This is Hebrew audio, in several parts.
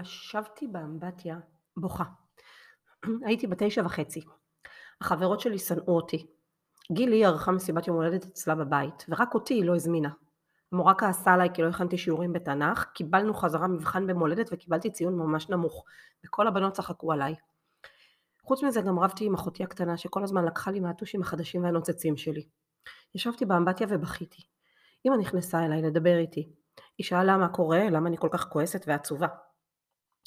ישבתי באמבטיה בוכה. הייתי בת תשע וחצי. החברות שלי שנאו אותי. גילי ערכה מסיבת יום הולדת אצלה בבית, ורק אותי היא לא הזמינה. המורה כעסה עליי כי לא הכנתי שיעורים בתנ"ך, קיבלנו חזרה מבחן במולדת וקיבלתי ציון ממש נמוך, וכל הבנות צחקו עליי. חוץ מזה גם רבתי עם אחותי הקטנה שכל הזמן לקחה לי מהטושים החדשים והנוצצים שלי. ישבתי באמבטיה ובכיתי. אמא נכנסה אליי לדבר איתי. היא שאלה מה קורה, למה אני כל כך כועסת ועצובה.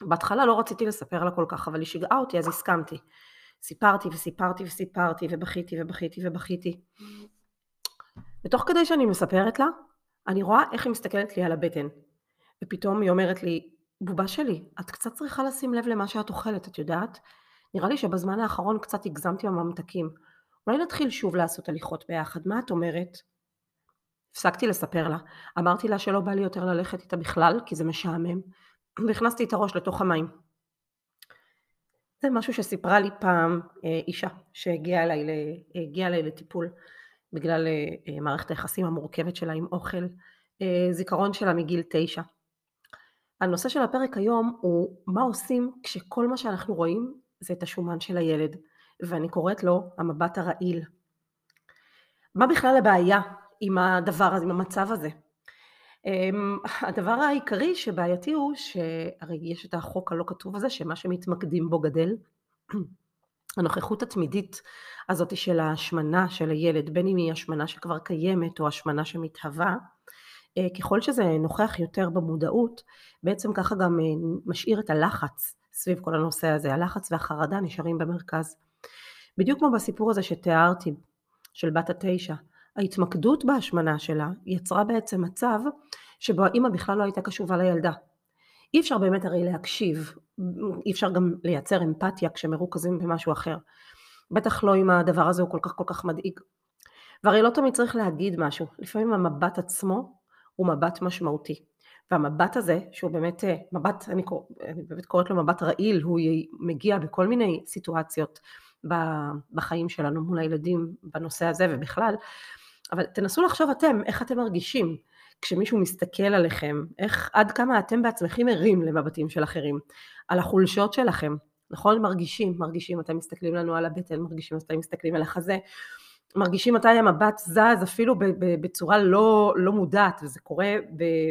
בהתחלה לא רציתי לספר לה כל כך, אבל היא שיגעה אותי אז הסכמתי. סיפרתי וסיפרתי וסיפרתי ובכיתי ובכיתי ובכיתי. ותוך כדי שאני מספרת לה, אני רואה איך היא מסתכלת לי על הבטן. ופתאום היא אומרת לי, בובה שלי, את קצת צריכה לשים לב למה שאת אוכלת, את יודעת? נראה לי שבזמן האחרון קצת הגזמתי בממתקים. אולי נתחיל שוב לעשות הליכות ביחד, מה את אומרת? הפסקתי לספר לה. אמרתי לה שלא בא לי יותר ללכת איתה בכלל, כי זה משעמם, והכנסתי את הראש לתוך המים. זה משהו שסיפרה לי פעם אה, אישה שהגיעה אליי, הגיעה אליי לטיפול בגלל אה, מערכת היחסים המורכבת שלה עם אוכל, אה, זיכרון שלה מגיל תשע. הנושא של הפרק היום הוא מה עושים כשכל מה שאנחנו רואים זה את השומן של הילד, ואני קוראת לו המבט הרעיל. מה בכלל הבעיה עם הדבר הזה, עם המצב הזה? אמ, הדבר העיקרי שבעייתי הוא שהרי יש את החוק הלא כתוב הזה שמה שמתמקדים בו גדל. הנוכחות התמידית הזאת של ההשמנה של הילד, בין אם היא השמנה שכבר קיימת או השמנה שמתהווה, אה, ככל שזה נוכח יותר במודעות, בעצם ככה גם אה, משאיר את הלחץ סביב כל הנושא הזה, הלחץ והחרדה נשארים במרכז. בדיוק כמו בסיפור הזה שתיארתי, של בת התשע, ההתמקדות בהשמנה שלה יצרה בעצם מצב שבו האימא בכלל לא הייתה קשובה לילדה. אי אפשר באמת הרי להקשיב, אי אפשר גם לייצר אמפתיה כשמרוכזים במשהו אחר. בטח לא אם הדבר הזה הוא כל כך כל כך מדאיג. והרי לא תמיד צריך להגיד משהו, לפעמים המבט עצמו הוא מבט משמעותי. והמבט הזה, שהוא באמת אה, מבט, אני, קורא, אני באמת קוראת לו מבט רעיל, הוא מגיע בכל מיני סיטואציות בחיים שלנו מול הילדים בנושא הזה ובכלל, אבל תנסו לחשוב אתם, איך אתם מרגישים כשמישהו מסתכל עליכם, איך עד כמה אתם בעצמכם ערים למבטים של אחרים, על החולשות שלכם, נכון? מרגישים, מרגישים, אתם מסתכלים לנו על הבטן, מרגישים אתם מסתכלים על החזה, מרגישים מתי המבט זז אפילו בצורה לא, לא מודעת, וזה קורה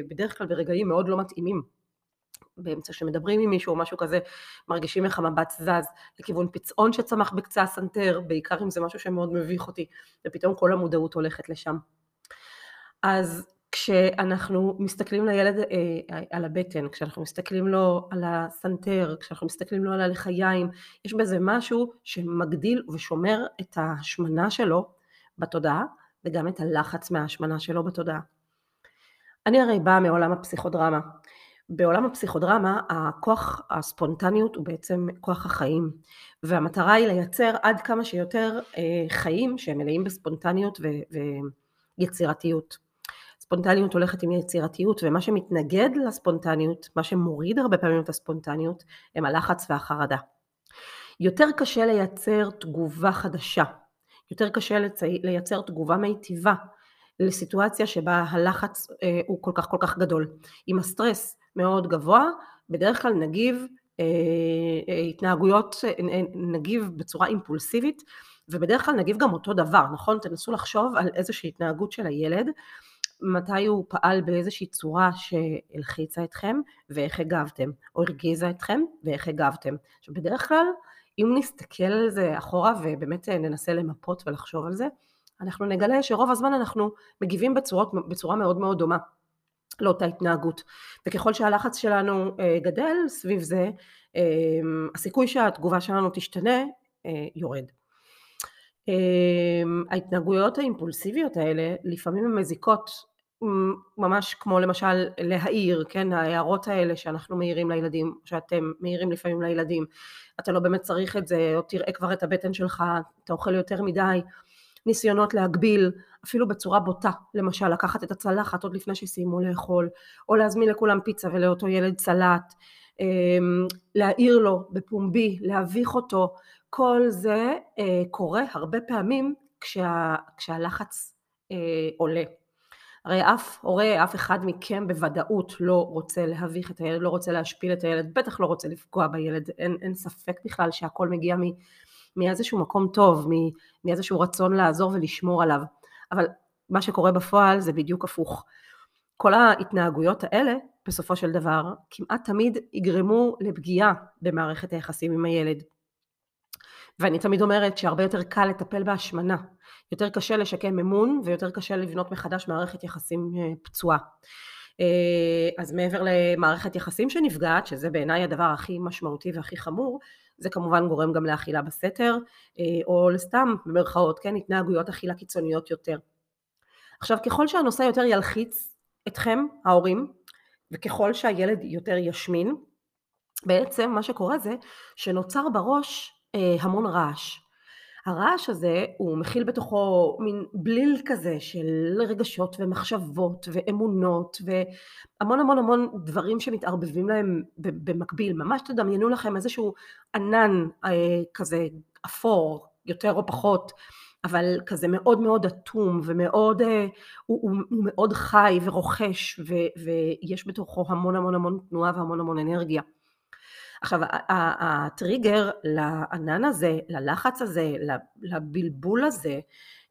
בדרך כלל ברגעים מאוד לא מתאימים. באמצע שמדברים עם מישהו או משהו כזה, מרגישים איך המבט זז לכיוון פצעון שצמח בקצה הסנטר, בעיקר אם זה משהו שמאוד מביך אותי, ופתאום כל המודעות הולכת לשם. אז כשאנחנו מסתכלים לילד אה, על הבטן, כשאנחנו מסתכלים לו על הסנטר, כשאנחנו מסתכלים לו על הלחיים, יש בזה משהו שמגדיל ושומר את ההשמנה שלו בתודעה, וגם את הלחץ מההשמנה שלו בתודעה. אני הרי באה מעולם הפסיכודרמה. בעולם הפסיכודרמה הכוח הספונטניות הוא בעצם כוח החיים והמטרה היא לייצר עד כמה שיותר אה, חיים שהם מלאים בספונטניות ויצירתיות. ספונטניות הולכת עם יצירתיות ומה שמתנגד לספונטניות, מה שמוריד הרבה פעמים את הספונטניות הם הלחץ והחרדה. יותר קשה לייצר תגובה חדשה, יותר קשה לייצר תגובה מיטיבה לסיטואציה שבה הלחץ אה, הוא כל כך כל כך גדול. אם הסטרס מאוד גבוה, בדרך כלל נגיב אה, אה, התנהגויות, אה, נגיב בצורה אימפולסיבית, ובדרך כלל נגיב גם אותו דבר, נכון? תנסו לחשוב על איזושהי התנהגות של הילד, מתי הוא פעל באיזושהי צורה שהלחיצה אתכם ואיך הגבתם, או הרגיזה אתכם ואיך הגבתם. עכשיו בדרך כלל, אם נסתכל על זה אחורה ובאמת ננסה למפות ולחשוב על זה, אנחנו נגלה שרוב הזמן אנחנו מגיבים בצורות, בצורה מאוד מאוד דומה. לאותה התנהגות. וככל שהלחץ שלנו אה, גדל סביב זה, אה, הסיכוי שהתגובה שלנו תשתנה אה, יורד. ההתנהגויות האימפולסיביות האלה לפעמים הן מזיקות ממש כמו למשל להעיר, כן, ההערות האלה שאנחנו מעירים לילדים, שאתם מעירים לפעמים לילדים, אתה לא באמת צריך את זה, או תראה כבר את הבטן שלך, אתה אוכל יותר מדי, ניסיונות להגביל, אפילו בצורה בוטה, למשל לקחת את הצלחת עוד לפני שסיימו לאכול, או להזמין לכולם פיצה ולאותו ילד סלט, אמ, להעיר לו בפומבי, להביך אותו, כל זה אה, קורה הרבה פעמים כשה, כשהלחץ אה, עולה. הרי אף הורה, אף אחד מכם בוודאות לא רוצה להביך את הילד, לא רוצה להשפיל את הילד, בטח לא רוצה לפגוע בילד, אין, אין ספק בכלל שהכל מגיע מ, מאיזשהו מקום טוב, מאיזשהו רצון לעזור ולשמור עליו. אבל מה שקורה בפועל זה בדיוק הפוך. כל ההתנהגויות האלה, בסופו של דבר, כמעט תמיד יגרמו לפגיעה במערכת היחסים עם הילד. ואני תמיד אומרת שהרבה יותר קל לטפל בהשמנה, יותר קשה לשקם אמון ויותר קשה לבנות מחדש מערכת יחסים אה, פצועה. אה, אז מעבר למערכת יחסים שנפגעת, שזה בעיניי הדבר הכי משמעותי והכי חמור, זה כמובן גורם גם לאכילה בסתר, אה, או לסתם, במרכאות, כן, התנהגויות אכילה קיצוניות יותר. עכשיו, ככל שהנושא יותר ילחיץ אתכם, ההורים, וככל שהילד יותר ישמין, בעצם מה שקורה זה שנוצר בראש אה, המון רעש. הרעש הזה הוא מכיל בתוכו מין בליל כזה של רגשות ומחשבות ואמונות והמון המון המון דברים שמתערבבים להם במקביל. ממש תדמיינו לכם איזשהו ענן אה, כזה אפור, יותר או פחות, אבל כזה מאוד מאוד אטום ומאוד, אה, הוא, הוא, הוא מאוד חי ורוכש ו, ויש בתוכו המון המון המון תנועה והמון המון אנרגיה. עכשיו הטריגר לענן הזה, ללחץ הזה, לבלבול הזה,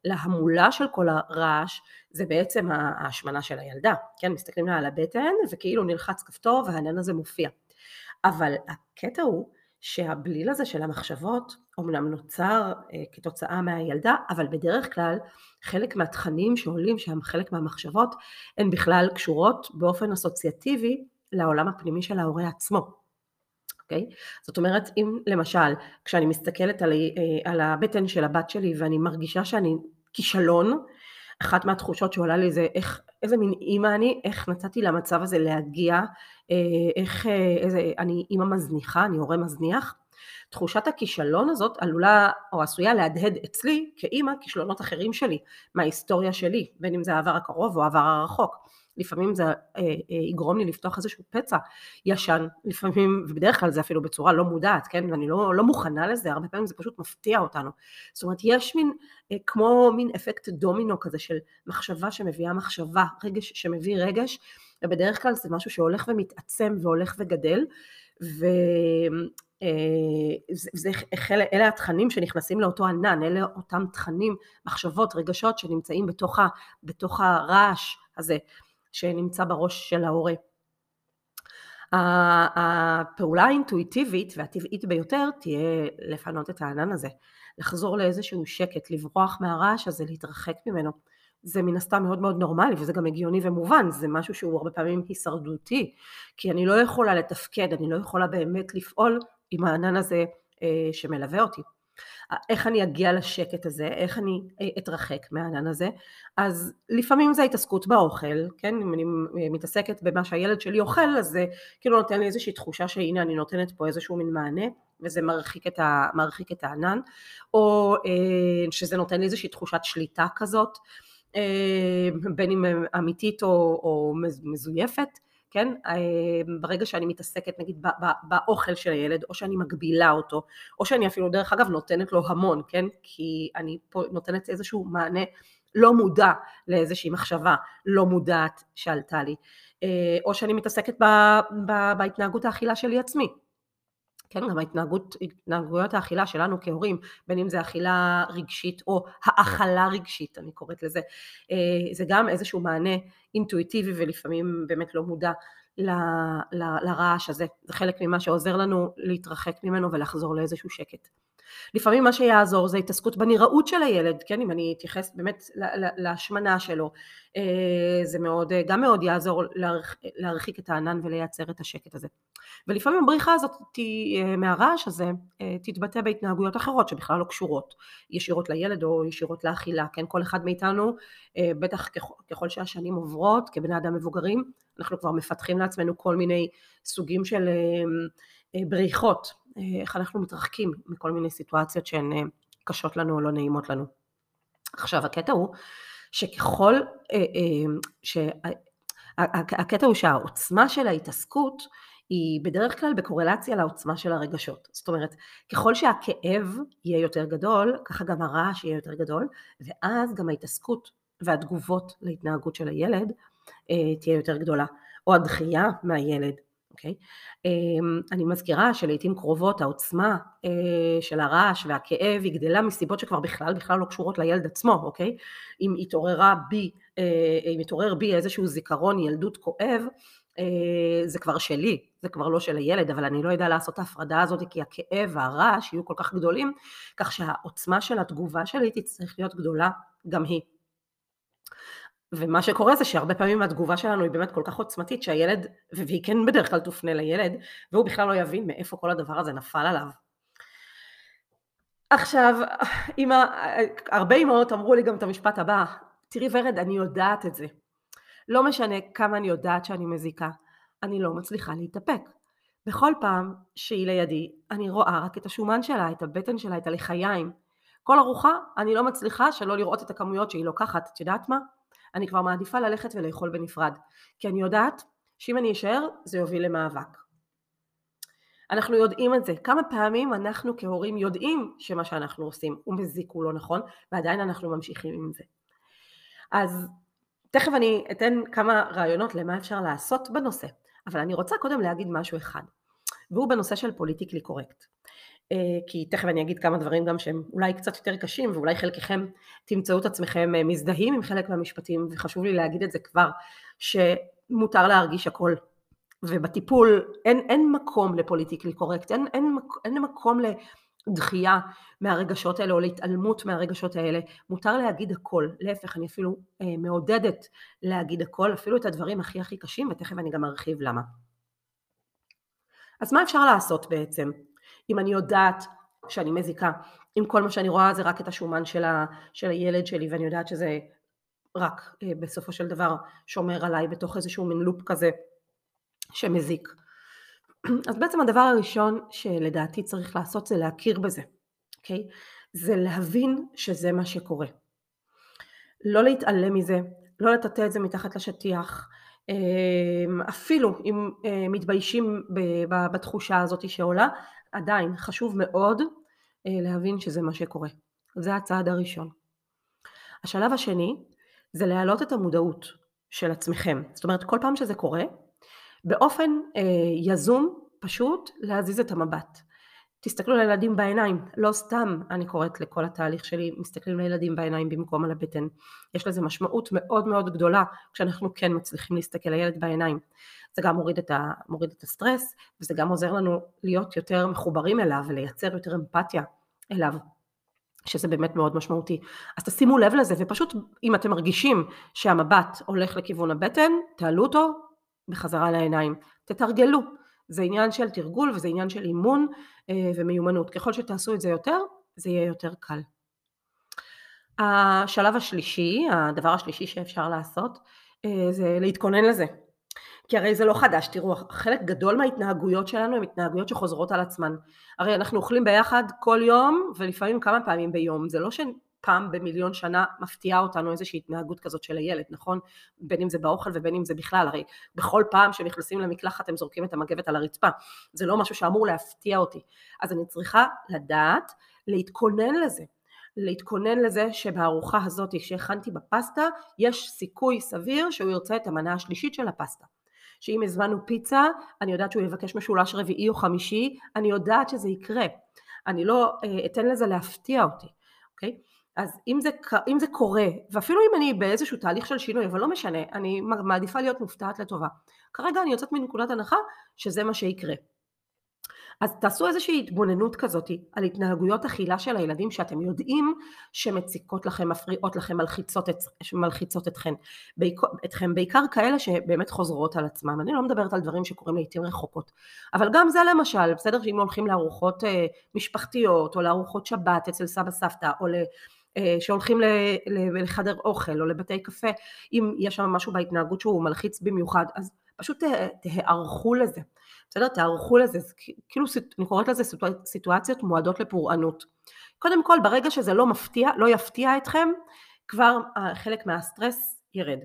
להמולה של כל הרעש, זה בעצם ההשמנה של הילדה, כן, מסתכלים לה על הבטן וכאילו נלחץ כפתור והענן הזה מופיע. אבל הקטע הוא שהבליל הזה של המחשבות אומנם נוצר אה, כתוצאה מהילדה, אבל בדרך כלל חלק מהתכנים שעולים שם, חלק מהמחשבות, הן בכלל קשורות באופן אסוציאטיבי לעולם הפנימי של ההורה עצמו. אוקיי? זאת אומרת, אם למשל, כשאני מסתכלת על, אה, על הבטן של הבת שלי ואני מרגישה שאני כישלון, אחת מהתחושות שעולה לי זה איך, איזה מין אימא אני, איך נתתי למצב הזה להגיע, אה, איך, אה, איזה, אני אימא מזניחה, אני הורה מזניח. תחושת הכישלון הזאת עלולה או עשויה להדהד אצלי כאימא כישלונות אחרים שלי, מההיסטוריה שלי, בין אם זה העבר הקרוב או העבר הרחוק. לפעמים זה אה, אה, יגרום לי לפתוח איזשהו פצע ישן, לפעמים, ובדרך כלל זה אפילו בצורה לא מודעת, כן, ואני לא, לא מוכנה לזה, הרבה פעמים זה פשוט מפתיע אותנו. זאת אומרת, יש מין, אה, כמו מין אפקט דומינו כזה של מחשבה שמביאה מחשבה, רגש שמביא רגש, ובדרך כלל זה משהו שהולך ומתעצם והולך וגדל, ו... זה, זה, אלה התכנים שנכנסים לאותו ענן, אלה אותם תכנים, מחשבות, רגשות שנמצאים בתוך, ה, בתוך הרעש הזה. שנמצא בראש של ההורה. הפעולה האינטואיטיבית והטבעית ביותר תהיה לפנות את הענן הזה, לחזור לאיזשהו שקט, לברוח מהרעש הזה, להתרחק ממנו. זה מן הסתם מאוד מאוד נורמלי וזה גם הגיוני ומובן, זה משהו שהוא הרבה פעמים הישרדותי, כי אני לא יכולה לתפקד, אני לא יכולה באמת לפעול עם הענן הזה אה, שמלווה אותי. איך אני אגיע לשקט הזה, איך אני אה, אתרחק מהענן הזה, אז לפעמים זה ההתעסקות באוכל, כן, אם אני מתעסקת במה שהילד שלי אוכל, אז זה כאילו נותן לי איזושהי תחושה שהנה אני נותנת פה איזשהו מין מענה, וזה מרחיק את, ה, מרחיק את הענן, או אה, שזה נותן לי איזושהי תחושת שליטה כזאת, אה, בין אם אמיתית או, או מזויפת, כן? אה, ברגע שאני מתעסקת נגיד באוכל של הילד, או שאני מגבילה אותו, או שאני אפילו דרך אגב נותנת לו המון, כן? כי אני פה נותנת איזשהו מענה לא מודע לאיזושהי מחשבה לא מודעת שעלתה לי, אה, או שאני מתעסקת בהתנהגות האכילה שלי עצמי, כן, גם ההתנהגות, התנהגויות האכילה שלנו כהורים, בין אם זה אכילה רגשית או האכלה רגשית, אני קוראת לזה, אה, זה גם איזשהו מענה אינטואיטיבי ולפעמים באמת לא מודע ל, ל, לרעש הזה, זה חלק ממה שעוזר לנו להתרחק ממנו ולחזור לאיזשהו שקט. לפעמים מה שיעזור זה התעסקות בנראות של הילד, כן, אם אני אתייחס באמת להשמנה שלו, אה, זה מאוד, גם מאוד יעזור להרחיק את הענן ולייצר את השקט הזה. ולפעמים הבריחה הזאת אה, מהרעש הזה אה, תתבטא בהתנהגויות אחרות שבכלל לא קשורות ישירות לילד או ישירות לאכילה, כן, כל אחד מאיתנו, בטח ככל שהשנים עוברות כבני אדם מבוגרים, אנחנו כבר מפתחים לעצמנו כל מיני סוגים של בריחות, איך אנחנו מתרחקים מכל מיני סיטואציות שהן קשות לנו או לא נעימות לנו. עכשיו הקטע הוא שככל, הקטע הוא שהעוצמה של ההתעסקות היא בדרך כלל בקורלציה לעוצמה של הרגשות. זאת אומרת, ככל שהכאב יהיה יותר גדול, ככה גם הרעש יהיה יותר גדול, ואז גם ההתעסקות והתגובות להתנהגות של הילד אה, תהיה יותר גדולה, או הדחייה מהילד, אוקיי? אמ, אני מזכירה שלעיתים קרובות העוצמה אה, של הרעש והכאב היא גדלה מסיבות שכבר בכלל בכלל לא קשורות לילד עצמו, אוקיי? אם התעוררה בי, אה, אם התעורר בי איזשהו זיכרון ילדות כואב, זה כבר שלי, זה כבר לא של הילד, אבל אני לא יודע לעשות את ההפרדה הזאת כי הכאב והרעש יהיו כל כך גדולים, כך שהעוצמה של התגובה שלי תצטרך להיות גדולה גם היא. ומה שקורה זה שהרבה פעמים התגובה שלנו היא באמת כל כך עוצמתית שהילד, והיא כן בדרך כלל תופנה לילד, והוא בכלל לא יבין מאיפה כל הדבר הזה נפל עליו. עכשיו, אמא, הרבה אמהות אמרו לי גם את המשפט הבא, תראי ורד, אני יודעת את זה. לא משנה כמה אני יודעת שאני מזיקה, אני לא מצליחה להתאפק. בכל פעם שהיא לידי, אני רואה רק את השומן שלה, את הבטן שלה, את הלחיים. כל ארוחה, אני לא מצליחה שלא לראות את הכמויות שהיא לוקחת. את יודעת מה? אני כבר מעדיפה ללכת ולאכול בנפרד, כי אני יודעת שאם אני אשאר זה יוביל למאבק. אנחנו יודעים את זה, כמה פעמים אנחנו כהורים יודעים שמה שאנחנו עושים הוא מזיק, הוא לא נכון, ועדיין אנחנו ממשיכים עם זה. אז תכף אני אתן כמה רעיונות למה אפשר לעשות בנושא, אבל אני רוצה קודם להגיד משהו אחד, והוא בנושא של פוליטיקלי קורקט. אה, כי תכף אני אגיד כמה דברים גם שהם אולי קצת יותר קשים ואולי חלקכם תמצאו את עצמכם אה, מזדהים עם חלק מהמשפטים וחשוב לי להגיד את זה כבר שמותר להרגיש הכל ובטיפול אין, אין מקום לפוליטיקלי קורקט, אין, אין, אין מקום לדחייה מהרגשות האלה או להתעלמות מהרגשות האלה, מותר להגיד הכל, להפך אני אפילו אה, מעודדת להגיד הכל, אפילו את הדברים הכי הכי קשים ותכף אני גם ארחיב למה. אז מה אפשר לעשות בעצם? אם אני יודעת שאני מזיקה, אם כל מה שאני רואה זה רק את השומן של, ה, של הילד שלי ואני יודעת שזה רק אה, בסופו של דבר שומר עליי בתוך איזשהו מין לופ כזה שמזיק. אז בעצם הדבר הראשון שלדעתי צריך לעשות זה להכיר בזה, אוקיי? Okay? זה להבין שזה מה שקורה. לא להתעלם מזה, לא לטאטא את זה מתחת לשטיח, אה, אפילו אם אה, מתביישים בתחושה הזאת שעולה, עדיין חשוב מאוד אה, להבין שזה מה שקורה. זה הצעד הראשון. השלב השני זה להעלות את המודעות של עצמכם. זאת אומרת כל פעם שזה קורה, באופן אה, יזום פשוט להזיז את המבט. תסתכלו לילדים בעיניים, לא סתם אני קוראת לכל התהליך שלי מסתכלים לילדים בעיניים במקום על הבטן. יש לזה משמעות מאוד מאוד גדולה כשאנחנו כן מצליחים להסתכל לילד בעיניים. זה גם מוריד את, ה, מוריד את הסטרס וזה גם עוזר לנו להיות יותר מחוברים אליו ולייצר יותר אמפתיה אליו שזה באמת מאוד משמעותי. אז תשימו לב לזה ופשוט אם אתם מרגישים שהמבט הולך לכיוון הבטן, תעלו אותו בחזרה לעיניים, תתרגלו. זה עניין של תרגול וזה עניין של אימון אה, ומיומנות. ככל שתעשו את זה יותר, זה יהיה יותר קל. השלב השלישי, הדבר השלישי שאפשר לעשות, אה, זה להתכונן לזה. כי הרי זה לא חדש, תראו, חלק גדול מההתנהגויות שלנו הן התנהגויות שחוזרות על עצמן. הרי אנחנו אוכלים ביחד כל יום ולפעמים כמה פעמים ביום, זה לא שפעם במיליון שנה מפתיעה אותנו איזושהי התנהגות כזאת של הילד, נכון? בין אם זה באוכל ובין אם זה בכלל, הרי בכל פעם שנכנסים למקלחת הם זורקים את המגבת על הרצפה, זה לא משהו שאמור להפתיע אותי. אז אני צריכה לדעת להתכונן לזה. להתכונן לזה שבארוחה הזאת שהכנתי בפסטה יש סיכוי סביר שהוא ירצה את המנה השלישית של הפסטה. שאם הזמנו פיצה, אני יודעת שהוא יבקש משולש רביעי או חמישי, אני יודעת שזה יקרה. אני לא אה, אתן לזה להפתיע אותי, אוקיי? אז אם זה, אם זה קורה, ואפילו אם אני באיזשהו תהליך של שינוי, אבל לא משנה, אני מעדיפה להיות מופתעת לטובה. כרגע אני יוצאת מנקודת הנחה שזה מה שיקרה. אז תעשו איזושהי התבוננות כזאת על התנהגויות אכילה של הילדים שאתם יודעים שמציקות לכם, מפריעות לכם, מלחיצות, את, מלחיצות אתכם, בעיקר, אתכם, בעיקר כאלה שבאמת חוזרות על עצמם. אני לא מדברת על דברים שקורים לעיתים רחוקות, אבל גם זה למשל, בסדר שאם הולכים לארוחות אה, משפחתיות או לארוחות שבת אצל סבא סבתא או ל... אה, שהולכים לחדר אוכל או לבתי קפה, אם יש שם משהו בהתנהגות שהוא מלחיץ במיוחד, אז פשוט תיערכו לזה. בסדר? תערכו לזה, זה כאילו אני קוראת לזה סיטואציות מועדות לפורענות. קודם כל ברגע שזה לא מפתיע, לא יפתיע אתכם, כבר אה, חלק מהסטרס ירד.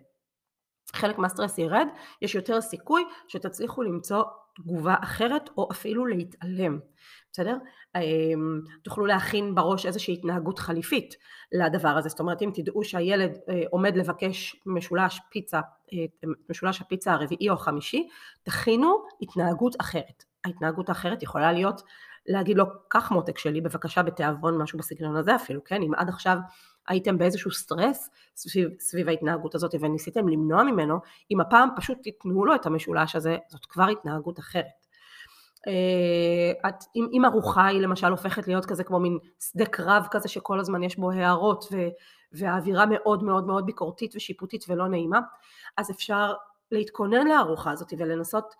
חלק מהסטרס ירד, יש יותר סיכוי שתצליחו למצוא תגובה אחרת או אפילו להתעלם, בסדר? אמ, תוכלו להכין בראש איזושהי התנהגות חליפית לדבר הזה, זאת אומרת אם תדעו שהילד אה, עומד לבקש משולש פיצה, אה, משולש הפיצה הרביעי או החמישי, תכינו התנהגות אחרת. ההתנהגות האחרת יכולה להיות להגיד לו, קח מותק שלי בבקשה בתיאבון, משהו בסגנון הזה אפילו, כן? אם עד עכשיו הייתם באיזשהו סטרס סביב, סביב ההתנהגות הזאת וניסיתם למנוע ממנו, אם הפעם פשוט תיתנו לו את המשולש הזה, זאת כבר התנהגות אחרת. אה, את, אם, אם ארוחה היא למשל הופכת להיות כזה כמו מין שדה קרב כזה שכל הזמן יש בו הערות ו, והאווירה מאוד מאוד מאוד ביקורתית ושיפוטית ולא נעימה, אז אפשר להתכונן לארוחה הזאת ולנסות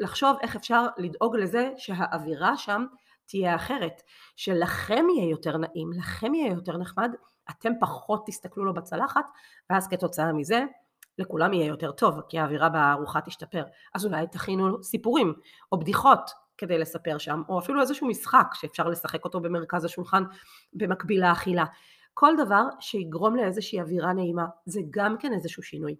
לחשוב איך אפשר לדאוג לזה שהאווירה שם תהיה אחרת, שלכם יהיה יותר נעים, לכם יהיה יותר נחמד, אתם פחות תסתכלו לו בצלחת, ואז כתוצאה מזה לכולם יהיה יותר טוב, כי האווירה בארוחה תשתפר. אז אולי תכינו סיפורים או בדיחות כדי לספר שם, או אפילו איזשהו משחק שאפשר לשחק אותו במרכז השולחן במקביל לאכילה. כל דבר שיגרום לאיזושהי אווירה נעימה, זה גם כן איזשהו שינוי.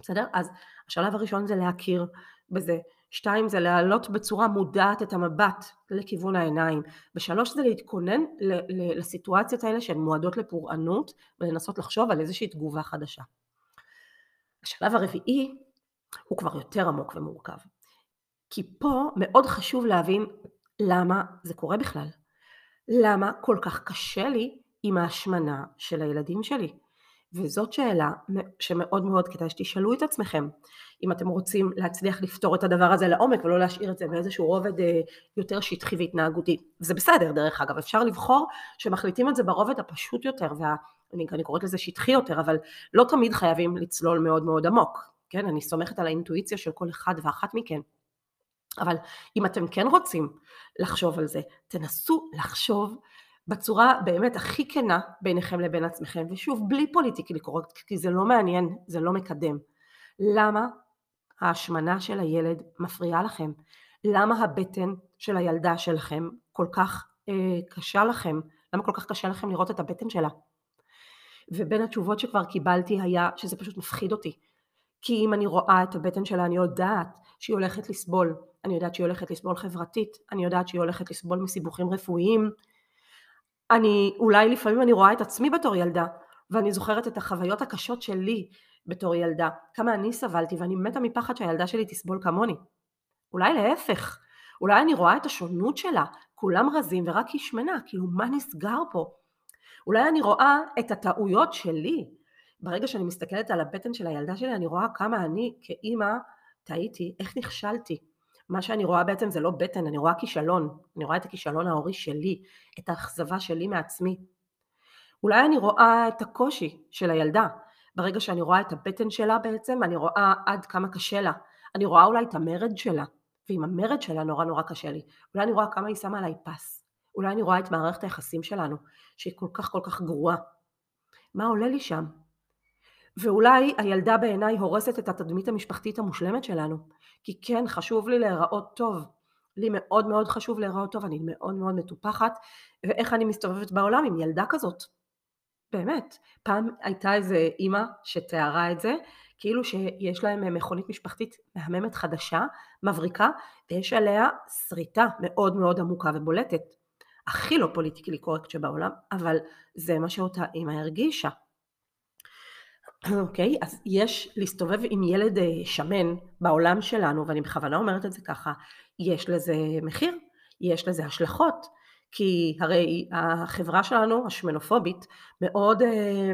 בסדר? אז השלב הראשון זה להכיר בזה. שתיים זה להעלות בצורה מודעת את המבט לכיוון העיניים. ושלוש זה להתכונן לסיטואציות האלה שהן מועדות לפורענות ולנסות לחשוב על איזושהי תגובה חדשה. השלב הרביעי הוא כבר יותר עמוק ומורכב. כי פה מאוד חשוב להבין למה זה קורה בכלל. למה כל כך קשה לי עם ההשמנה של הילדים שלי. וזאת שאלה שמאוד מאוד כדאי שתשאלו את עצמכם אם אתם רוצים להצליח לפתור את הדבר הזה לעומק ולא להשאיר את זה באיזשהו רובד אה, יותר שטחי והתנהגותי. זה בסדר דרך אגב, אפשר לבחור שמחליטים את זה ברובד הפשוט יותר ואני אני קוראת לזה שטחי יותר, אבל לא תמיד חייבים לצלול מאוד מאוד עמוק, כן? אני סומכת על האינטואיציה של כל אחד ואחת מכן. אבל אם אתם כן רוצים לחשוב על זה, תנסו לחשוב בצורה באמת הכי כנה ביניכם לבין עצמכם, ושוב, בלי פוליטיקלי קורקט, כי זה לא מעניין, זה לא מקדם. למה ההשמנה של הילד מפריעה לכם? למה הבטן של הילדה שלכם כל כך אה, קשה לכם? למה כל כך קשה לכם לראות את הבטן שלה? ובין התשובות שכבר קיבלתי היה שזה פשוט מפחיד אותי. כי אם אני רואה את הבטן שלה אני יודעת שהיא הולכת לסבול, אני יודעת שהיא הולכת לסבול חברתית, אני יודעת שהיא הולכת לסבול מסיבוכים רפואיים, אני, אולי לפעמים אני רואה את עצמי בתור ילדה, ואני זוכרת את החוויות הקשות שלי בתור ילדה, כמה אני סבלתי ואני מתה מפחד שהילדה שלי תסבול כמוני. אולי להפך, אולי אני רואה את השונות שלה, כולם רזים ורק היא שמנה, כאילו מה נסגר פה? אולי אני רואה את הטעויות שלי. ברגע שאני מסתכלת על הבטן של הילדה שלי, אני רואה כמה אני כאימא טעיתי, איך נכשלתי. מה שאני רואה בעצם זה לא בטן, אני רואה כישלון, אני רואה את הכישלון ההורי שלי, את האכזבה שלי מעצמי. אולי אני רואה את הקושי של הילדה, ברגע שאני רואה את הבטן שלה בעצם, אני רואה עד כמה קשה לה, אני רואה אולי את המרד שלה, ועם המרד שלה נורא נורא קשה לי, אולי אני רואה כמה היא שמה עליי פס, אולי אני רואה את מערכת היחסים שלנו, שהיא כל כך כל כך גרועה. מה עולה לי שם? ואולי הילדה בעיניי הורסת את התדמית המשפחתית המושלמת שלנו. כי כן, חשוב לי להיראות טוב. לי מאוד מאוד חשוב להיראות טוב, אני מאוד מאוד מטופחת, ואיך אני מסתובבת בעולם עם ילדה כזאת. באמת. פעם הייתה איזה אימא שתיארה את זה, כאילו שיש להם מכונית משפחתית מהממת חדשה, מבריקה, ויש עליה שריטה מאוד מאוד עמוקה ובולטת. הכי לא פוליטיקלי קורקט שבעולם, אבל זה מה שאותה אימא הרגישה. אוקיי, okay, אז יש להסתובב עם ילד אה, שמן בעולם שלנו, ואני בכוונה אומרת את זה ככה, יש לזה מחיר, יש לזה השלכות, כי הרי החברה שלנו, השמנופובית, מאוד, אה,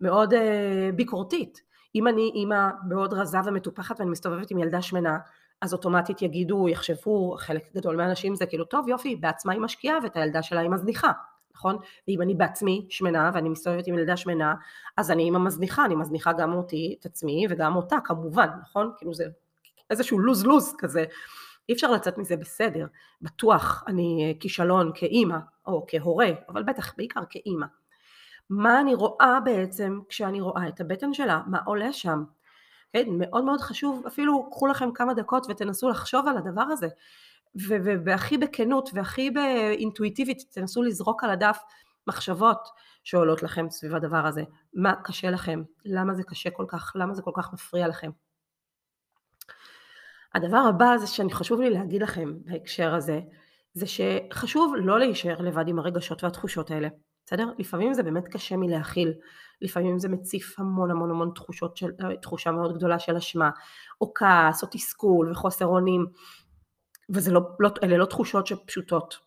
מאוד אה, ביקורתית. אם אני אימא מאוד רזה ומטופחת ואני מסתובבת עם ילדה שמנה, אז אוטומטית יגידו, יחשבו, חלק גדול מהאנשים זה כאילו, טוב יופי, בעצמה היא משקיעה ואת הילדה שלה היא מזניחה. נכון? ואם אני בעצמי שמנה ואני מסתובבת עם ילדה שמנה, אז אני אימא מזניחה, אני מזניחה גם אותי, את עצמי וגם אותה כמובן, נכון? כאילו זה איזשהו לוז לוז כזה. אי אפשר לצאת מזה בסדר, בטוח אני כישלון כאימא או כהורה, אבל בטח בעיקר כאימא. מה אני רואה בעצם כשאני רואה את הבטן שלה, מה עולה שם. כן, מאוד מאוד חשוב, אפילו קחו לכם כמה דקות ותנסו לחשוב על הדבר הזה. והכי בכנות והכי באינטואיטיבית תנסו לזרוק על הדף מחשבות שעולות לכם סביב הדבר הזה. מה קשה לכם? למה זה קשה כל כך? למה זה כל כך מפריע לכם? הדבר הבא זה שאני חשוב לי להגיד לכם בהקשר הזה, זה שחשוב לא להישאר לבד עם הרגשות והתחושות האלה, בסדר? לפעמים זה באמת קשה מלהכיל, לפעמים זה מציף המון המון המון תחושות של, תחושה מאוד גדולה של אשמה, או כעס, או תסכול וחוסר אונים, ואלה לא, לא, לא תחושות שפשוטות,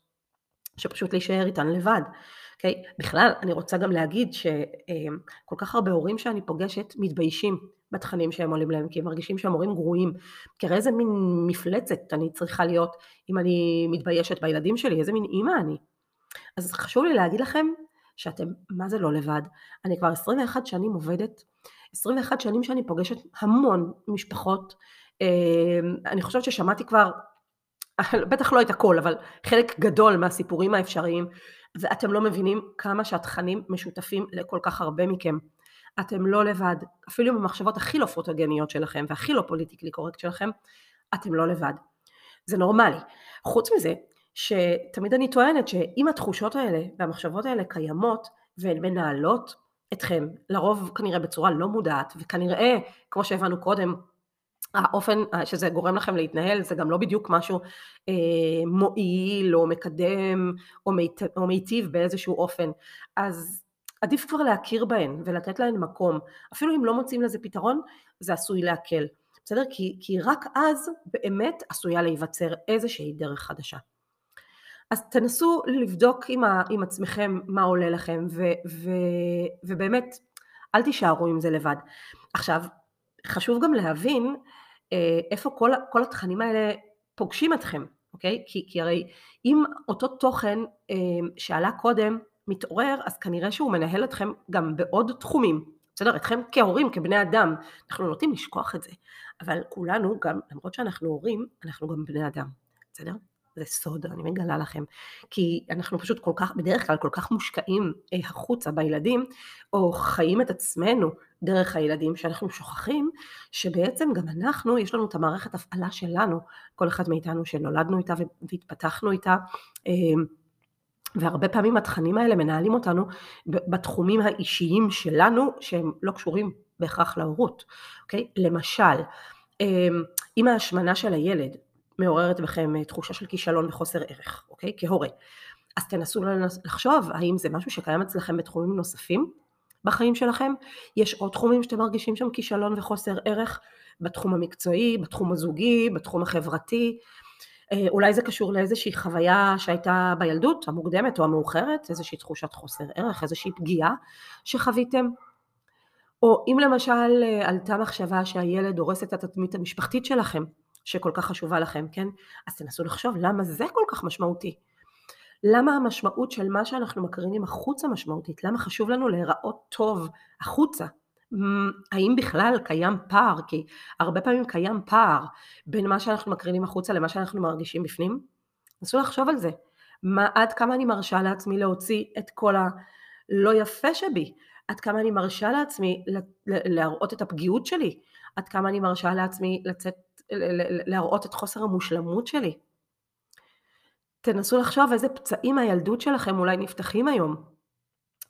שפשוט להישאר איתן לבד. Okay? אוקיי? בכלל, אני רוצה גם להגיד שכל כך הרבה הורים שאני פוגשת מתביישים בתכנים שהם עולים להם, כי הם מרגישים שהם הורים גרועים. כי הרי איזה מין מפלצת אני צריכה להיות אם אני מתביישת בילדים שלי, איזה מין אימא אני. אז חשוב לי להגיד לכם שאתם מה זה לא לבד. אני כבר 21 שנים עובדת, 21 שנים שאני פוגשת המון משפחות. אני חושבת ששמעתי כבר, בטח לא את הכל, אבל חלק גדול מהסיפורים האפשריים, ואתם לא מבינים כמה שהתכנים משותפים לכל כך הרבה מכם. אתם לא לבד, אפילו במחשבות הכי לא פוטוגניות שלכם והכי לא פוליטיקלי קורקט שלכם, אתם לא לבד. זה נורמלי. חוץ מזה, שתמיד אני טוענת שאם התחושות האלה והמחשבות האלה קיימות והן מנהלות אתכם, לרוב כנראה בצורה לא מודעת, וכנראה, כמו שהבנו קודם, האופן שזה גורם לכם להתנהל זה גם לא בדיוק משהו אה, מועיל או מקדם או, מיט, או מיטיב באיזשהו אופן. אז עדיף כבר להכיר בהן ולתת להן מקום. אפילו אם לא מוצאים לזה פתרון, זה עשוי להקל. בסדר? כי, כי רק אז באמת עשויה להיווצר איזושהי דרך חדשה. אז תנסו לבדוק עם, ה, עם עצמכם מה עולה לכם ו, ו, ובאמת אל תישארו עם זה לבד. עכשיו חשוב גם להבין אה, איפה כל, כל התכנים האלה פוגשים אתכם, אוקיי? כי, כי הרי אם אותו תוכן אה, שעלה קודם מתעורר, אז כנראה שהוא מנהל אתכם גם בעוד תחומים, בסדר? אתכם כהורים, כבני אדם, אנחנו נוטים לשכוח את זה, אבל כולנו גם, למרות שאנחנו הורים, אנחנו גם בני אדם, בסדר? זה סוד, אני מגלה לכם. כי אנחנו פשוט כל כך, בדרך כלל כל כך מושקעים אה, החוצה בילדים, או חיים את עצמנו דרך הילדים, שאנחנו שוכחים שבעצם גם אנחנו, יש לנו את המערכת הפעלה שלנו, כל אחד מאיתנו שנולדנו איתה והתפתחנו איתה. אה, והרבה פעמים התכנים האלה מנהלים אותנו בתחומים האישיים שלנו שהם לא קשורים בהכרח להורות, אוקיי? למשל, אה, אם ההשמנה של הילד מעוררת בכם אה, תחושה של כישלון וחוסר ערך, אוקיי? כהורה. אז תנסו לחשוב האם זה משהו שקיים אצלכם בתחומים נוספים בחיים שלכם? יש עוד תחומים שאתם מרגישים שם כישלון וחוסר ערך בתחום המקצועי, בתחום הזוגי, בתחום החברתי? אה, אולי זה קשור לאיזושהי חוויה שהייתה בילדות המוקדמת או המאוחרת, איזושהי תחושת חוסר ערך, איזושהי פגיעה שחוויתם? או אם למשל אה, עלתה מחשבה שהילד הורס את התדמית המשפחתית שלכם, שכל כך חשובה לכם, כן? אז תנסו לחשוב למה זה כל כך משמעותי. למה המשמעות של מה שאנחנו מקרינים החוצה משמעותית? למה חשוב לנו להיראות טוב החוצה? האם בכלל קיים פער? כי הרבה פעמים קיים פער בין מה שאנחנו מקרינים החוצה למה שאנחנו מרגישים בפנים. נסו לחשוב על זה. מה, עד כמה אני מרשה לעצמי להוציא את כל הלא יפה שבי? עד כמה אני מרשה לעצמי להראות את הפגיעות שלי? עד כמה אני מרשה לעצמי לצאת להראות את חוסר המושלמות שלי. תנסו לחשוב איזה פצעים מהילדות שלכם אולי נפתחים היום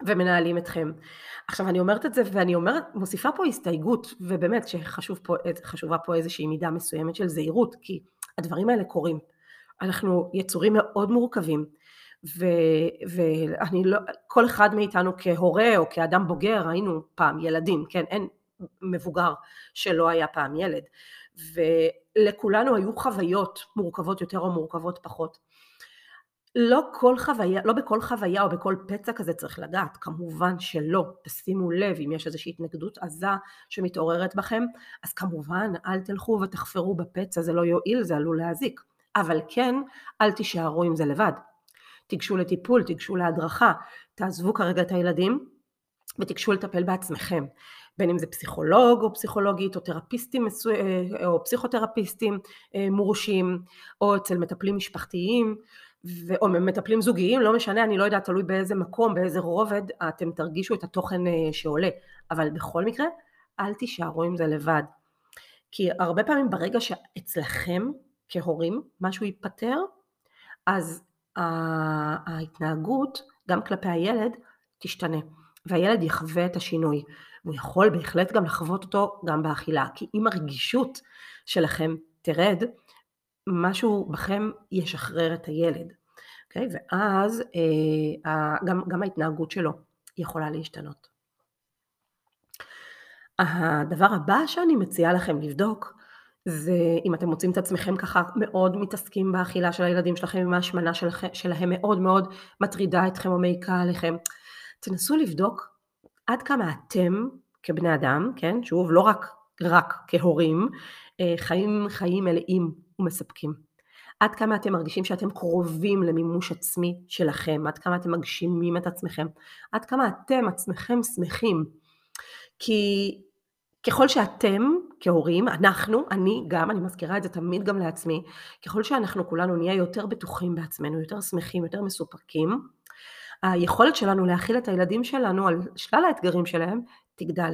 ומנהלים אתכם. עכשיו אני אומרת את זה ואני אומרת, מוסיפה פה הסתייגות, ובאמת שחשובה פה איזושהי מידה מסוימת של זהירות, כי הדברים האלה קורים. אנחנו יצורים מאוד מורכבים, ואני לא, כל אחד מאיתנו כהורה או כאדם בוגר היינו פעם ילדים, כן, אין מבוגר שלא היה פעם ילד. ולכולנו היו חוויות מורכבות יותר או מורכבות פחות. לא כל חוויה, לא בכל חוויה או בכל פצע כזה צריך לגעת, כמובן שלא. תשימו לב אם יש איזושהי התנגדות עזה שמתעוררת בכם, אז כמובן אל תלכו ותחפרו בפצע, זה לא יועיל, זה עלול להזיק. אבל כן, אל תישארו עם זה לבד. תיגשו לטיפול, תיגשו להדרכה, תעזבו כרגע את הילדים ותיגשו לטפל בעצמכם. בין אם זה פסיכולוג או פסיכולוגית או תרפיסטים אה, או פסיכותרפיסטים אה, מורשים או אצל מטפלים משפחתיים או מטפלים זוגיים, לא משנה, אני לא יודעת, תלוי באיזה מקום, באיזה רובד אתם תרגישו את התוכן אה, שעולה, אבל בכל מקרה, אל תישארו עם זה לבד. כי הרבה פעמים ברגע שאצלכם כהורים משהו ייפתר, אז ההתנהגות גם כלפי הילד תשתנה, והילד יחווה את השינוי. והוא יכול בהחלט גם לחוות אותו גם באכילה, כי אם הרגישות שלכם תרד, משהו בכם ישחרר את הילד, אוקיי? ואז אה, גם, גם ההתנהגות שלו יכולה להשתנות. הדבר הבא שאני מציעה לכם לבדוק זה אם אתם מוצאים את עצמכם ככה מאוד מתעסקים באכילה של הילדים שלכם, אם ההשמנה שלהם מאוד מאוד מטרידה אתכם או מעיקה עליכם, תנסו לבדוק עד כמה אתם כבני אדם, כן, שוב לא רק, רק כהורים, אה, חיים חיים מלאים ומספקים. עד כמה אתם מרגישים שאתם קרובים למימוש עצמי שלכם, עד כמה אתם מגשימים את עצמכם, עד כמה אתם עצמכם שמחים. כי ככל שאתם כהורים, אנחנו, אני גם, אני מזכירה את זה תמיד גם לעצמי, ככל שאנחנו כולנו נהיה יותר בטוחים בעצמנו, יותר שמחים, יותר מסופקים, היכולת שלנו להכיל את הילדים שלנו על שלל האתגרים שלהם תגדל.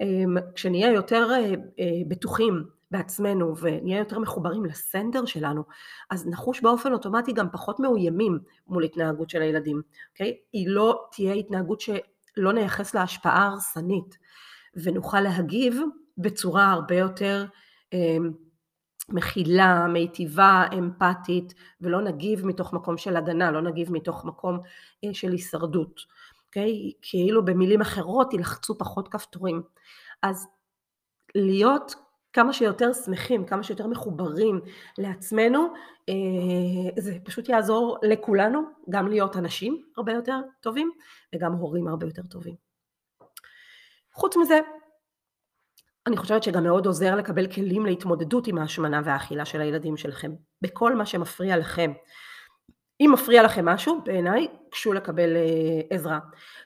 אמ, כשנהיה יותר אה, אה, בטוחים בעצמנו ונהיה יותר מחוברים לסנדר שלנו, אז נחוש באופן אוטומטי גם פחות מאוימים מול התנהגות של הילדים, אוקיי? היא לא תהיה התנהגות שלא נייחס לה השפעה הרסנית. ונוכל להגיב בצורה הרבה יותר אמ, מכילה, מיטיבה, אמפתית, ולא נגיב מתוך מקום של הגנה, לא נגיב מתוך מקום אה, של הישרדות, אוקיי? כאילו במילים אחרות ילחצו פחות כפתורים. אז להיות כמה שיותר שמחים, כמה שיותר מחוברים לעצמנו, אה, זה פשוט יעזור לכולנו גם להיות אנשים הרבה יותר טובים וגם הורים הרבה יותר טובים. חוץ מזה, אני חושבת שגם מאוד עוזר לקבל כלים להתמודדות עם ההשמנה והאכילה של הילדים שלכם, בכל מה שמפריע לכם. אם מפריע לכם משהו, בעיניי, קשו לקבל אה, עזרה.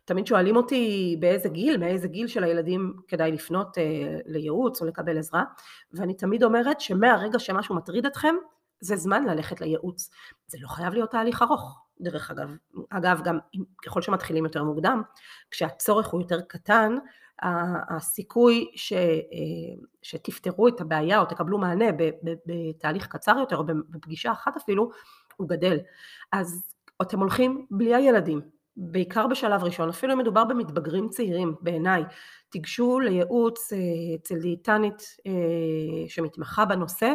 תמיד שואלים אותי באיזה גיל, מאיזה גיל של הילדים כדאי לפנות אה, לייעוץ או לקבל עזרה, ואני תמיד אומרת שמהרגע שמשהו מטריד אתכם, זה זמן ללכת לייעוץ. זה לא חייב להיות תהליך ארוך, דרך אגב. אגב, גם ככל שמתחילים יותר מוקדם, כשהצורך הוא יותר קטן, הסיכוי ש, אה, שתפתרו את הבעיה או תקבלו מענה בתהליך קצר יותר או בפגישה אחת אפילו, הוא גדל. אז אתם הולכים בלי הילדים, בעיקר בשלב ראשון, אפילו אם מדובר במתבגרים צעירים בעיניי, תיגשו לייעוץ אה, אצל דיאטנית אה, שמתמחה בנושא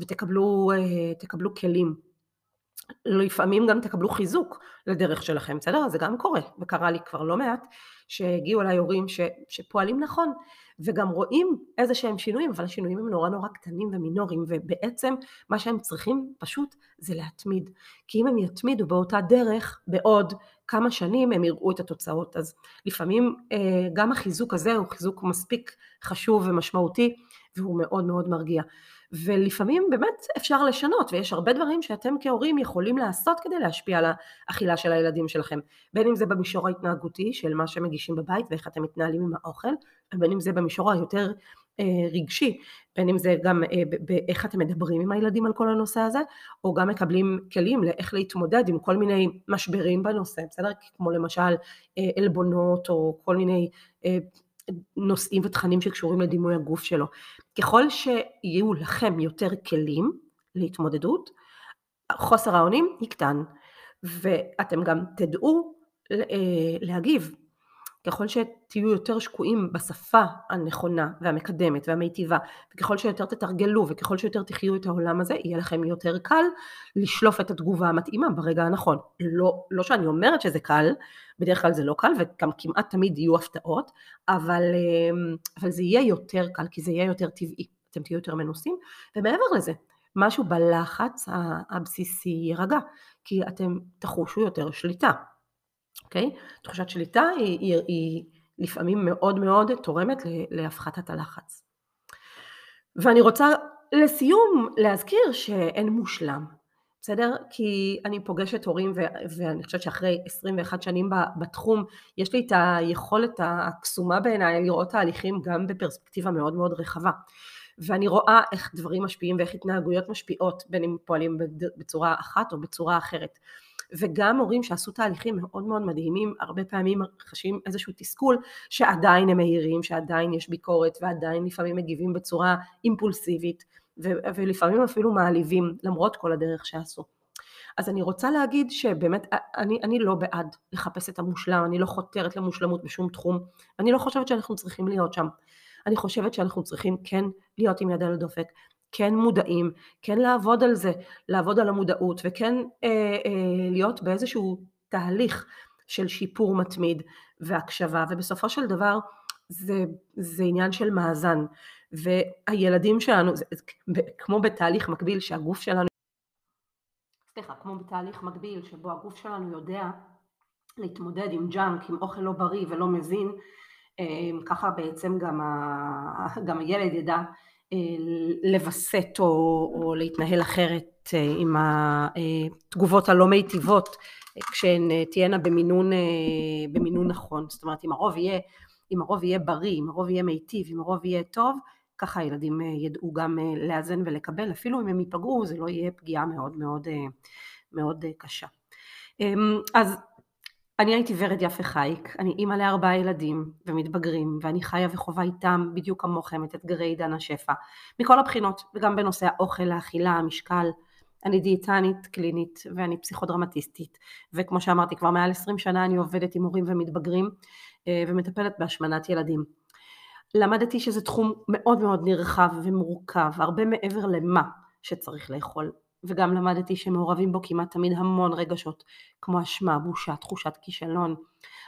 ותקבלו תקבלו כלים. לפעמים גם תקבלו חיזוק לדרך שלכם, בסדר? זה גם קורה, וקרה לי כבר לא מעט, שהגיעו אליי הורים ש, שפועלים נכון, וגם רואים איזה שהם שינויים, אבל השינויים הם נורא נורא קטנים ומינוריים, ובעצם מה שהם צריכים פשוט זה להתמיד. כי אם הם יתמידו באותה דרך, בעוד כמה שנים הם יראו את התוצאות. אז לפעמים אה, גם החיזוק הזה הוא חיזוק מספיק חשוב ומשמעותי, והוא מאוד מאוד מרגיע. ולפעמים באמת אפשר לשנות, ויש הרבה דברים שאתם כהורים יכולים לעשות כדי להשפיע על האכילה של הילדים שלכם. בין אם זה במישור ההתנהגותי של מה שמגישים בבית ואיך אתם מתנהלים עם האוכל, ובין אם זה במישור היותר אה, רגשי, בין אם זה גם אה, באיך אתם מדברים עם הילדים על כל הנושא הזה, או גם מקבלים כלים לאיך להתמודד עם כל מיני משברים בנושא, בסדר? כמו למשל אה, עלבונות או כל מיני אה, נושאים ותכנים שקשורים לדימוי הגוף שלו. ככל שיהיו לכם יותר כלים להתמודדות, חוסר האונים יקטן, ואתם גם תדעו אה, להגיב. ככל שתהיו יותר שקועים בשפה הנכונה והמקדמת והמיטיבה, וככל שיותר תתרגלו וככל שיותר תחיו את העולם הזה, יהיה לכם יותר קל לשלוף את התגובה המתאימה ברגע הנכון. לא, לא שאני אומרת שזה קל, בדרך כלל זה לא קל וגם כמעט תמיד יהיו הפתעות, אבל, אמ, אבל זה יהיה יותר קל כי זה יהיה יותר טבעי, אתם תהיו יותר מנוסים, ומעבר לזה, משהו בלחץ הבסיסי יירגע, כי אתם תחושו יותר שליטה, אוקיי? תחושת שליטה היא, היא, היא לפעמים מאוד מאוד תורמת להפחתת הלחץ. ואני רוצה לסיום להזכיר שאין מושלם, בסדר? כי אני פוגשת הורים ו- ואני חושבת שאחרי 21 שנים בתחום יש לי את היכולת הקסומה בעיניי לראות תהליכים גם בפרספקטיבה מאוד מאוד רחבה. ואני רואה איך דברים משפיעים ואיך התנהגויות משפיעות בין אם פועלים בצורה אחת או בצורה אחרת. וגם הורים שעשו תהליכים מאוד מאוד מדהימים, הרבה פעמים חשים איזשהו תסכול שעדיין הם מהירים, שעדיין יש ביקורת ועדיין לפעמים מגיבים בצורה אימפולסיבית ולפעמים אפילו מעליבים למרות כל הדרך שעשו. אז אני רוצה להגיד שבאמת אני, אני לא בעד לחפש את המושלם, אני לא חותרת למושלמות בשום תחום, אני לא חושבת שאנחנו צריכים להיות שם. אני חושבת שאנחנו צריכים כן להיות עם יד על הדופק, כן מודעים, כן לעבוד על זה, לעבוד על המודעות וכן אה, אה, להיות באיזשהו תהליך של שיפור מתמיד והקשבה ובסופו של דבר זה, זה עניין של מאזן. והילדים שלנו, זה, כמו בתהליך מקביל שהגוף שלנו, סליחה, כמו בתהליך מקביל שבו הגוף שלנו יודע להתמודד עם ג'אנק, עם אוכל לא בריא ולא מזין, אה, ככה בעצם גם, ה, גם הילד ידע לווסת או, או להתנהל אחרת אה, עם התגובות הלא מיטיבות כשהן תהיינה במינון, במינון נכון, זאת אומרת אם הרוב יהיה, אם הרוב יהיה בריא, אם הרוב יהיה מיטיב, אם הרוב יהיה טוב, ככה הילדים ידעו גם לאזן ולקבל, אפילו אם הם ייפגעו זה לא יהיה פגיעה מאוד מאוד, מאוד קשה. אמ, אז אני הייתי ורד יפה חייק, אני אימא לארבעה ילדים ומתבגרים ואני חיה וחווה איתם בדיוק כמוכם את אתגרי עידן השפע. מכל הבחינות וגם בנושא האוכל, האכילה, המשקל. אני דיאטנית קלינית ואני פסיכודרמטיסטית. וכמו שאמרתי כבר מעל 20 שנה אני עובדת עם הורים ומתבגרים אה, ומטפלת בהשמנת ילדים. למדתי שזה תחום מאוד מאוד נרחב ומורכב הרבה מעבר למה שצריך לאכול וגם למדתי שמעורבים בו כמעט תמיד המון רגשות, כמו אשמה, בושה, תחושת כישלון.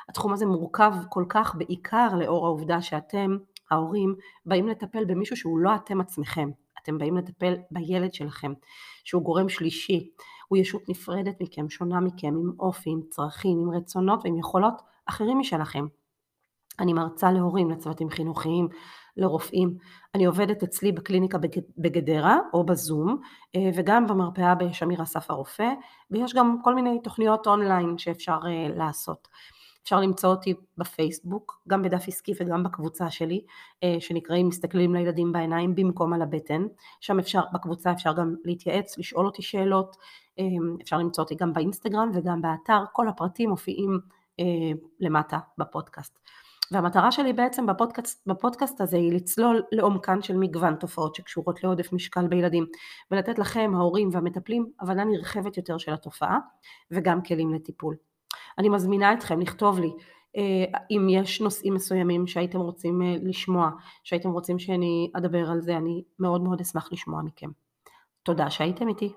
התחום הזה מורכב כל כך בעיקר לאור העובדה שאתם, ההורים, באים לטפל במישהו שהוא לא אתם עצמכם. אתם באים לטפל בילד שלכם, שהוא גורם שלישי. הוא ישות נפרדת מכם, שונה מכם, עם אופי, עם צרכים, עם רצונות ועם יכולות אחרים משלכם. אני מרצה להורים, לצוותים חינוכיים, לרופאים. אני עובדת אצלי בקליניקה בגדרה או בזום אה, וגם במרפאה בשמיר אסף הרופא ויש גם כל מיני תוכניות אונליין שאפשר אה, לעשות. אפשר למצוא אותי בפייסבוק, גם בדף עסקי וגם בקבוצה שלי, אה, שנקראים מסתכלים לילדים בעיניים במקום על הבטן. שם אפשר, בקבוצה אפשר גם להתייעץ, לשאול אותי שאלות, אפשר למצוא אותי גם באינסטגרם וגם באתר, כל הפרטים מופיעים למטה בפודקאסט. והמטרה שלי בעצם בפודקאסט, בפודקאסט הזה היא לצלול לעומקן של מגוון תופעות שקשורות לעודף משקל בילדים ולתת לכם ההורים והמטפלים הבנה נרחבת יותר של התופעה וגם כלים לטיפול. אני מזמינה אתכם לכתוב לי אה, אם יש נושאים מסוימים שהייתם רוצים אה, לשמוע, שהייתם רוצים שאני אדבר על זה, אני מאוד מאוד אשמח לשמוע מכם. תודה שהייתם איתי.